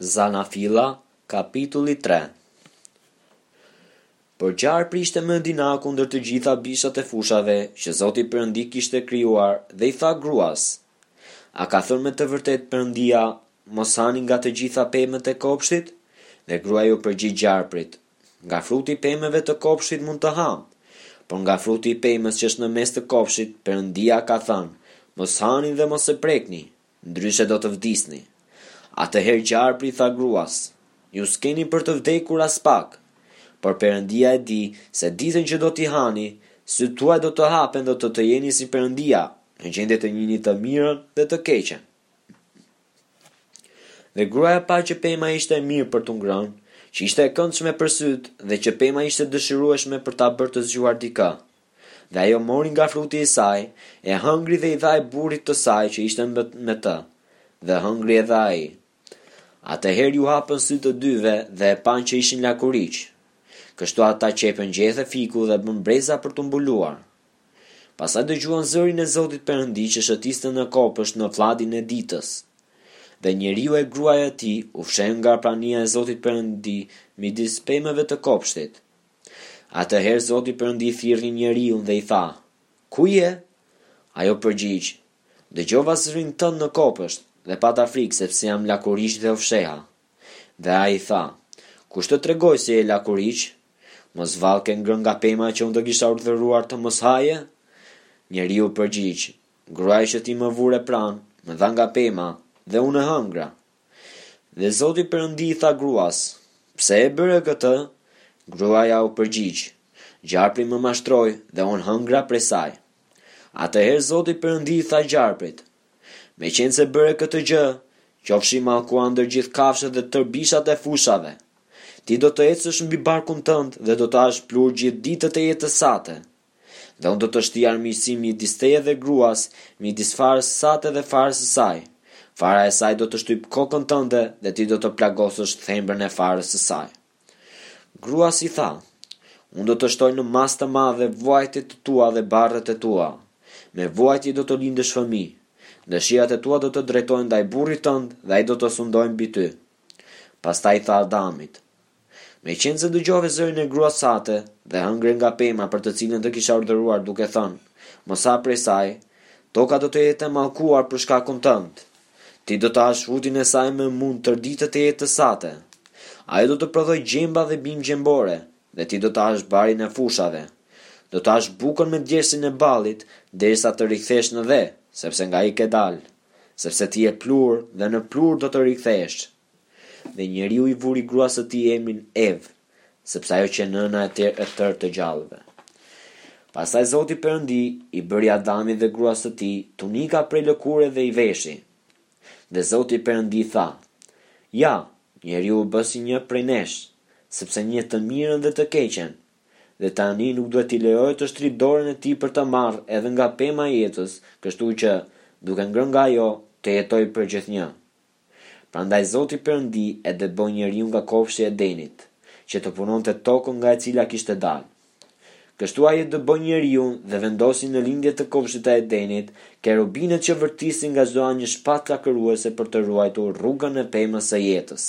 Zanafilla, kapitulli tre Por gjarpri ishte më dinaku ndër të gjitha bishat e fushave që Zoti Perëndi kishte krijuar dhe i tha gruas: A ka thënë me të vërtetë Perëndia, mos hani nga të gjitha pemët e kopshtit? Dhe gruaja iu përgjigj gjarprit: Nga fruti i pemëve të kopshtit mund të hamë, por nga fruti i pemës që është në mes të kopshtit, Perëndia ka thënë: Mos hani dhe mos e prekni, ndryshe do të vdisni. Atëherë gjarpri i tha gruas, Ju s'keni për të vdekur aspak. Por Perëndia e di se ditën që do t'i hani, sytë tuaj do të hapen dhe do të jeni si Perëndia, në gjendje të njihni të mirën dhe të keqen. Dhe gruaja pa që pema ishte e mirë për t'u ngrënë, që ishte e këndshme për sytë dhe që pema ishte e dëshirueshme për ta bërë të zgjuar dikë. Dhe ajo mori nga fruti i saj, e hëngri dhe i dha edhe burrit të saj që ishte me të, dhe hëngri edhe ai. Atëherë iu hapën sytë të dyve dhe e panë që ishin lakuriq. Kështu ata qepën gjethe fiku dhe bënë breza për t'u mbuluar. Pastaj dëgjuan zërin e Zotit Perëndi që shëtiste në kopësht në flladin e ditës. Dhe njeriu e gruaja e tij u fshehën nga prania e Zotit Perëndi midis pemëve të kopshtit. Atëherë Zoti Perëndi thirri njeriun dhe i tha, Ku je? Ai u përgjigj, Dëgjova zërin tënd në kopësht dhe pata frikë sepse jam lakuriq dhe u fsheha. Dhe Ai i tha, Kush të tregoi se je lakuriq? Mos vallë ke ngrënë nga pema që Unë të kisha urdhëruar të mos haje? Njeriu u përgjigj, Gruaja që ti më vure pranë, më dha nga pema, dhe unë e hëngra. Dhe Zoti Perëndi i tha gruas, Pse e bëre këtë? Gruaja u përgjigj, Gjarpri më mashtroi dhe unë hëngra prej saj. Atëherë Zoti Perëndi i tha gjarprit, Meqenëse bëre këtë gjë, qofsh i mallkuar ndër gjithë kafshët dhe tërë bishat e fushave. Ti do të ecësh mbi barkun tënd dhe do të hash pluhur gjithë ditët e jetës sate. Dhe unë do të shtij armiqësi midis teje dhe gruas, midis farës sate dhe farës së saj. Fara e saj do të shtypë kokën tënde dhe ti do të plagosësh thembrën e farës së saj. Gruas i tha, Unë do të shtoj në masë të madhe vuajtjet e tua dhe barrët e tua. Me vuajtje do të lindësh fëmijë. Dëshirat e tua do të drejtohen ndaj burrit tënd dhe ai do të sundojë mbi ty. Pastaj i tha Adamit, Meqenëse dëgjove zërin e gruas sate dhe hëngre nga pema për të cilën të kisha urdhëruar duke thënë, Mos ha prej saj, toka do të jetë e mallkuar për shkakun tënd. Ti do të hash frutin e saj me mund tërë ditët e jetës sate. Ajo do të prodhojë gjemba dhe bimë gjembore dhe ti do të hash barin e fushave. Do të hash bukën me djersën e ballit derisa të rikthesh në dhe, sepse nga ai ke dalë. Sepse ti je pluhur dhe në pluhur do të rikthehesh. Dhe njeriu i vuri gruas së tij emrin Evë, sepse ajo qe nëna e tërë të gjallëve. Pastaj Zoti Perëndi i bëri Adamit dhe gruas së tij tunika prej lëkure dhe i veshi. Dhe Zoti Perëndi tha, Ja, njeriu u bë si një prej nesh, sepse njeh të mirën dhe të keqen. Dhe tani nuk duhet t'i lejohet të shtrijë dorën e tij për të marrë edhe nga pema e jetës, kështu që, duke ngrënë nga ajo, të jetojë përgjithnjë. Prandaj Zoti Perëndi e dëboi njeriun nga kopshti i Edenit, që të punonte tokën nga e cila kishte dalë. Kështu Ai e dëboi njeriun dhe vendosi në lindje të kopshtit të Edenit, kerubinët që vërtisin nga çdo anë një shpatë flakëruese për të ruajtur rrugën e pemës së jetës.